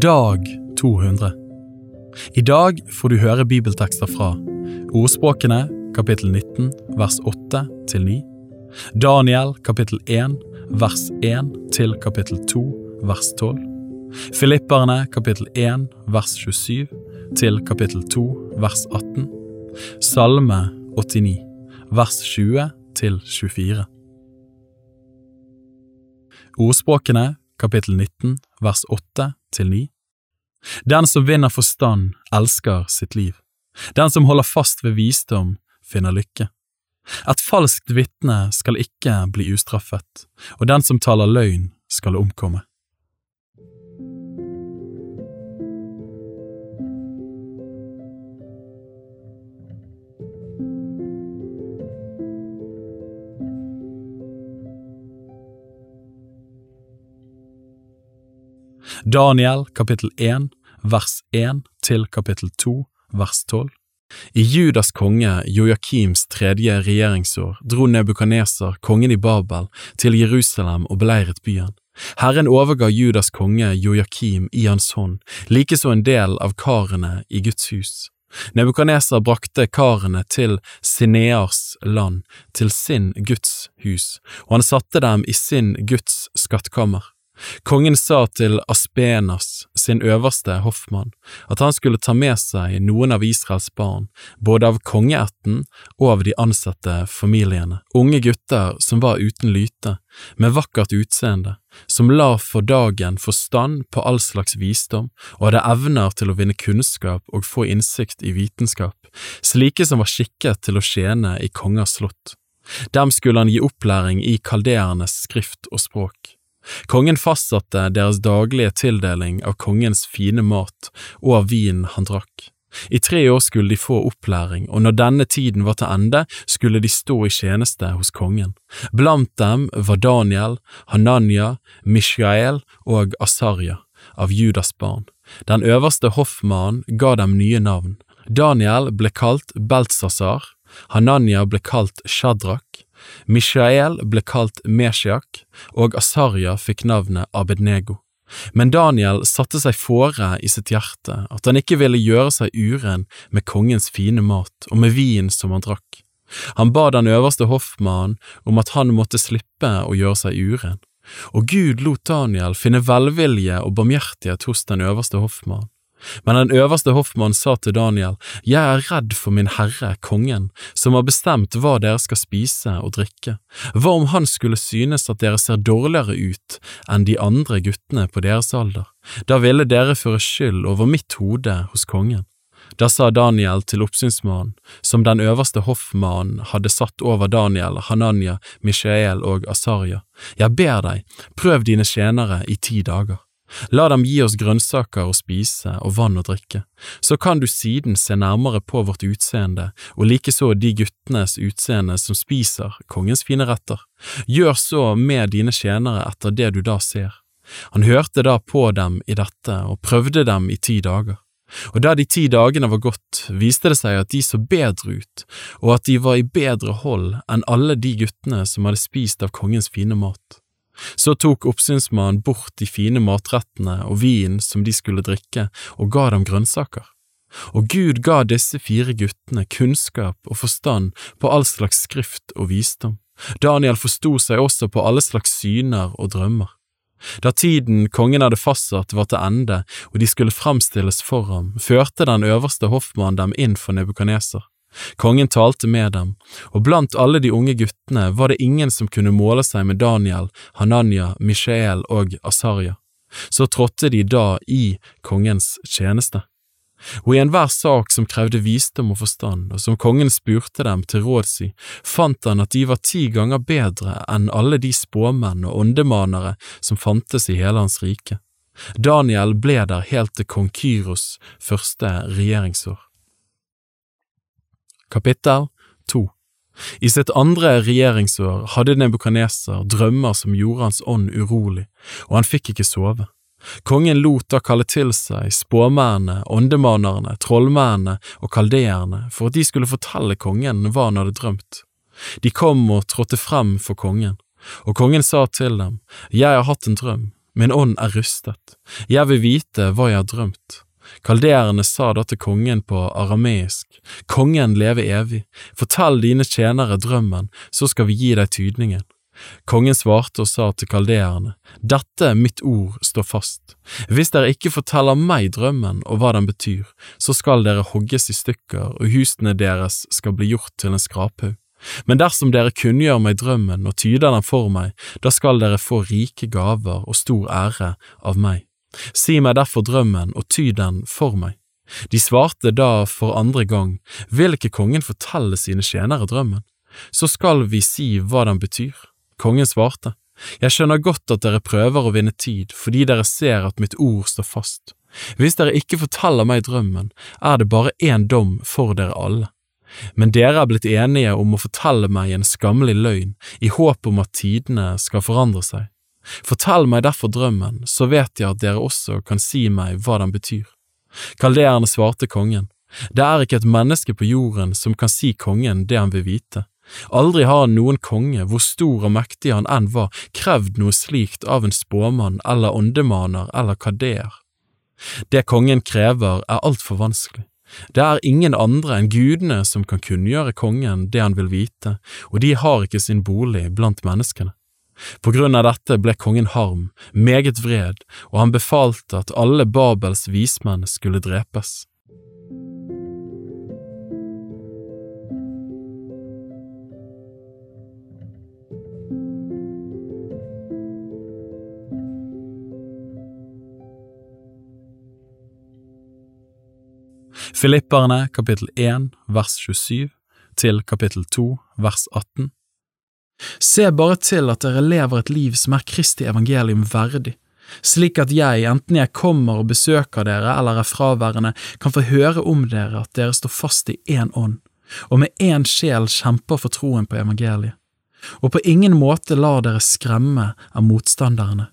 Dag 200 I dag får du høre bibeltekster fra Ordspråkene kapittel 19 vers 8 til 9, Daniel kapittel 1 vers 1 til kapittel 2 vers 12, Filipperne kapittel 1 vers 27 til kapittel 2 vers 18, Salme 89 vers 20 til 24. Ordspråkene kapittel 19 vers 8 til 9. Den som vinner forstand, elsker sitt liv. Den som holder fast ved visdom, finner lykke. Et falskt vitne skal ikke bli ustraffet, og den som taler løgn, skal omkomme. Daniel kapittel 1 vers 1 til kapittel 2 vers 12. I Judas konge Joakims tredje regjeringsår dro Nebukaneser, kongen i Babel, til Jerusalem og beleiret byen. Herren overga Judas konge Joakim i hans hånd, likeså en del av karene i Guds hus. Nebukaneser brakte karene til Sinears land, til sin Guds hus, og han satte dem i sin Guds skattkammer. Kongen sa til Aspenas, sin øverste hoffmann, at han skulle ta med seg noen av Israels barn, både av kongeætten og av de ansatte familiene, unge gutter som var uten lyte, med vakkert utseende, som la for dagen forstand på all slags visdom og hadde evner til å vinne kunnskap og få innsikt i vitenskap, slike som var skikket til å tjene i kongers slott. Dem skulle han gi opplæring i kaldeernes skrift og språk. Kongen fastsatte deres daglige tildeling av kongens fine mat og av vinen han drakk. I tre år skulle de få opplæring, og når denne tiden var til ende, skulle de stå i tjeneste hos kongen. Blant dem var Daniel, Hananya, Mishael og Asarya av Judas barn. Den øverste hoffmannen ga dem nye navn. Daniel ble kalt Beltsasar, Hananya ble kalt Shadrach, Mishael ble kalt Meshiak, og Asarja fikk navnet Abednego. Men Daniel satte seg fore i sitt hjerte at han ikke ville gjøre seg uren med kongens fine mat og med vin som han drakk. Han ba den øverste hoffmannen om at han måtte slippe å gjøre seg uren, og Gud lot Daniel finne velvilje og barmhjertighet hos den øverste hoffmannen. Men den øverste hoffmann sa til Daniel, Jeg er redd for min herre, kongen, som har bestemt hva dere skal spise og drikke. Hva om han skulle synes at dere ser dårligere ut enn de andre guttene på deres alder? Da ville dere føre skyld over mitt hode hos kongen. Da sa Daniel til oppsynsmannen, som den øverste hoffmannen hadde satt over Daniel, Hananya, Mishael og Asarya, Jeg ber deg, prøv dine tjenere i ti dager. La dem gi oss grønnsaker å spise og vann å drikke, så kan du siden se nærmere på vårt utseende og likeså de guttenes utseende som spiser kongens fine retter. Gjør så med dine tjenere etter det du da ser. Han hørte da på dem i dette og prøvde dem i ti dager. Og da de ti dagene var gått, viste det seg at de så bedre ut, og at de var i bedre hold enn alle de guttene som hadde spist av kongens fine mat. Så tok oppsynsmannen bort de fine matrettene og vinen som de skulle drikke, og ga dem grønnsaker. Og Gud ga disse fire guttene kunnskap og forstand på all slags skrift og visdom. Daniel forsto seg også på alle slags syner og drømmer. Da tiden kongen hadde fastsatt var til ende og de skulle fremstilles for ham, førte den øverste hoffmannen dem inn for Nebukaneser. Kongen talte med dem, og blant alle de unge guttene var det ingen som kunne måle seg med Daniel, Hananya, Mishael og Asarya. Så trådte de da i kongens tjeneste. Og i enhver sak som krevde visdom og forstand, og som kongen spurte dem til råds i, fant han at de var ti ganger bedre enn alle de spåmenn og åndemanere som fantes i hele hans rike. Daniel ble der helt til kong Kyros første regjeringsår. Kapittel 2 I sitt andre regjeringsår hadde Nebukaneser drømmer som gjorde hans ånd urolig, og han fikk ikke sove. Kongen lot da kalle til seg spåmennene, åndemanerne, trollmennene og kaldeerne for at de skulle fortelle kongen hva han hadde drømt. De kom og trådte frem for kongen, og kongen sa til dem, Jeg har hatt en drøm, min ånd er rustet, jeg vil vite hva jeg har drømt. Kalderene sa da til kongen på arameisk, Kongen leve evig, fortell dine tjenere drømmen, så skal vi gi deg tydningen. Kongen svarte og sa til kaldeerne, Dette mitt ord står fast. Hvis dere ikke forteller meg drømmen og hva den betyr, så skal dere hogges i stykker og husene deres skal bli gjort til en skraphaug. Men dersom dere kunngjør meg drømmen og tyder den for meg, da skal dere få rike gaver og stor ære av meg. Si meg derfor drømmen og ty den for meg. De svarte da for andre gang, vil ikke kongen fortelle sine tjenere drømmen? Så skal vi si hva den betyr. Kongen svarte, Jeg skjønner godt at dere prøver å vinne tid fordi dere ser at mitt ord står fast. Hvis dere ikke forteller meg drømmen, er det bare én dom for dere alle. Men dere er blitt enige om å fortelle meg en skammelig løgn i håp om at tidene skal forandre seg. Fortell meg derfor drømmen, så vet jeg at dere også kan si meg hva den betyr. Kalderene svarte kongen, det er ikke et menneske på jorden som kan si kongen det han vil vite. Aldri har noen konge, hvor stor og mektig han enn var, krevd noe slikt av en spåmann eller åndemaner eller kadeer. Det kongen krever er altfor vanskelig. Det er ingen andre enn gudene som kan kunngjøre kongen det han vil vite, og de har ikke sin bolig blant menneskene. På grunn av dette ble kongen harm, meget vred, og han befalte at alle Babels vismenn skulle drepes. Filipperne kapittel 1 vers 27 til kapittel 2 vers 18 Se bare til at dere lever et liv som er Kristi evangelium verdig, slik at jeg, enten jeg kommer og besøker dere eller er fraværende, kan få høre om dere at dere står fast i én ånd, og med én sjel kjemper for troen på evangeliet, og på ingen måte lar dere skremme av motstanderne.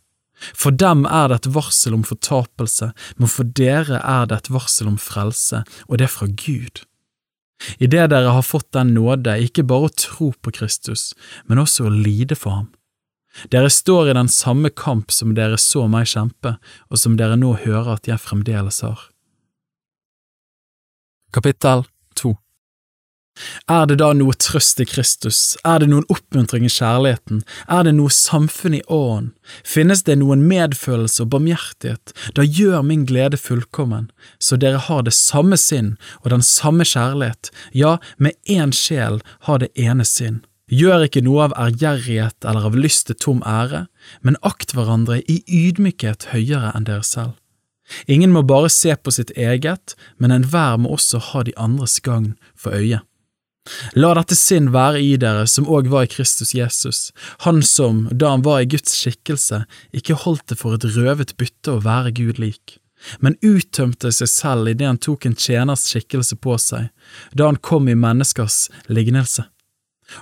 For dem er det et varsel om fortapelse, men for dere er det et varsel om frelse, og det er fra Gud. Idet dere har fått den nåde ikke bare å tro på Kristus, men også å lide for ham. Dere står i den samme kamp som dere så meg kjempe, og som dere nå hører at jeg fremdeles har. Kapittel 2 er det da noe trøst i Kristus, er det noen oppmuntring i kjærligheten, er det noe samfunn i ånden, finnes det noen medfølelse og barmhjertighet, da gjør min glede fullkommen, så dere har det samme sinn og den samme kjærlighet, ja, med én sjel har det ene sinn. Gjør ikke noe av ærgjerrighet eller av lyst til tom ære, men akt hverandre i ydmykhet høyere enn dere selv. Ingen må bare se på sitt eget, men enhver må også ha de andres gagn for øye. La dette sinn være i dere som òg var i Kristus Jesus, han som, da han var i Guds skikkelse, ikke holdt det for et røvet bytte å være Gud lik, men uttømte seg selv idet han tok en tjeners skikkelse på seg, da han kom i menneskers lignelse.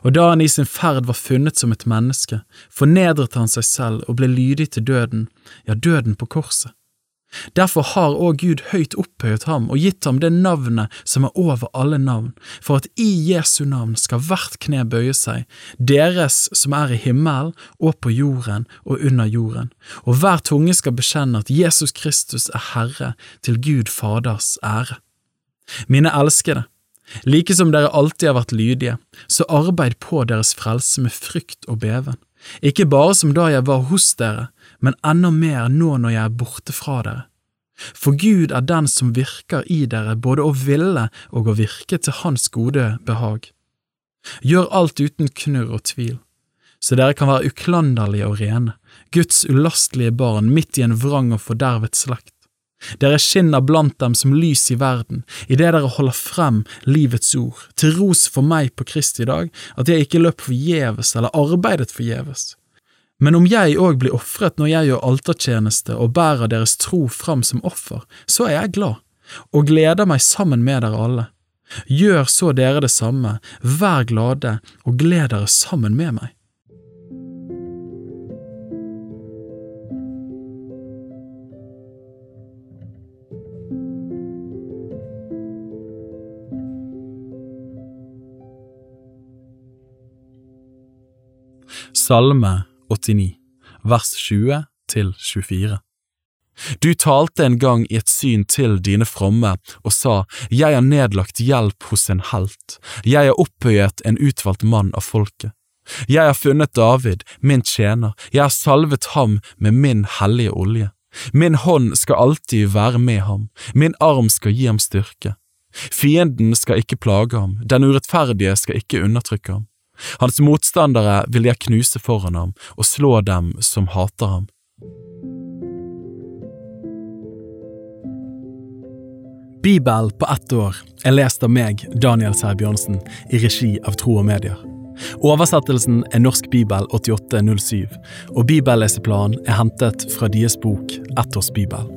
Og da han i sin ferd var funnet som et menneske, fornedret han seg selv og ble lydig til døden, ja, døden på korset. Derfor har òg Gud høyt opphøyet ham og gitt ham det navnet som er over alle navn, for at i Jesu navn skal hvert kne bøye seg, deres som er i himmelen og på jorden og under jorden, og hver tunge skal bekjenne at Jesus Kristus er Herre til Gud Faders ære. Mine elskede, like som dere alltid har vært lydige, så arbeid på deres frelse med frykt og beven, ikke bare som da jeg var hos dere, men enda mer nå når jeg er borte fra dere. For Gud er den som virker i dere både å ville og å virke til Hans gode behag. Gjør alt uten knurr og tvil, så dere kan være uklanderlige og rene, Guds ulastelige barn midt i en vrang og fordervet slekt. Dere skinner blant dem som lys i verden, idet dere holder frem livets ord, til ros for meg på Kristi dag, at jeg ikke løp forgjeves eller arbeidet forgjeves. Men om jeg òg blir ofret når jeg gjør altertjeneste og bærer deres tro fram som offer, så er jeg glad, og gleder meg sammen med dere alle. Gjør så dere det samme, vær glade og gled dere sammen med meg. Salme 89, vers 20 til 24. Du talte en gang i et syn til dine fromme og sa, Jeg har nedlagt hjelp hos en helt, jeg har opphøyet en utvalgt mann av folket. Jeg har funnet David, min tjener, jeg har salvet ham med min hellige olje. Min hånd skal alltid være med ham, min arm skal gi ham styrke. Fienden skal ikke plage ham, den urettferdige skal ikke undertrykke ham. Hans motstandere vil jeg knuse foran ham og slå dem som hater ham. Bibel på ett år er lest av meg, Daniel Sæbjørnsen, i regi av Tro og Medier. Oversettelsen er Norsk bibel 8807, og bibelleseplanen er hentet fra deres bok Ett års bibel.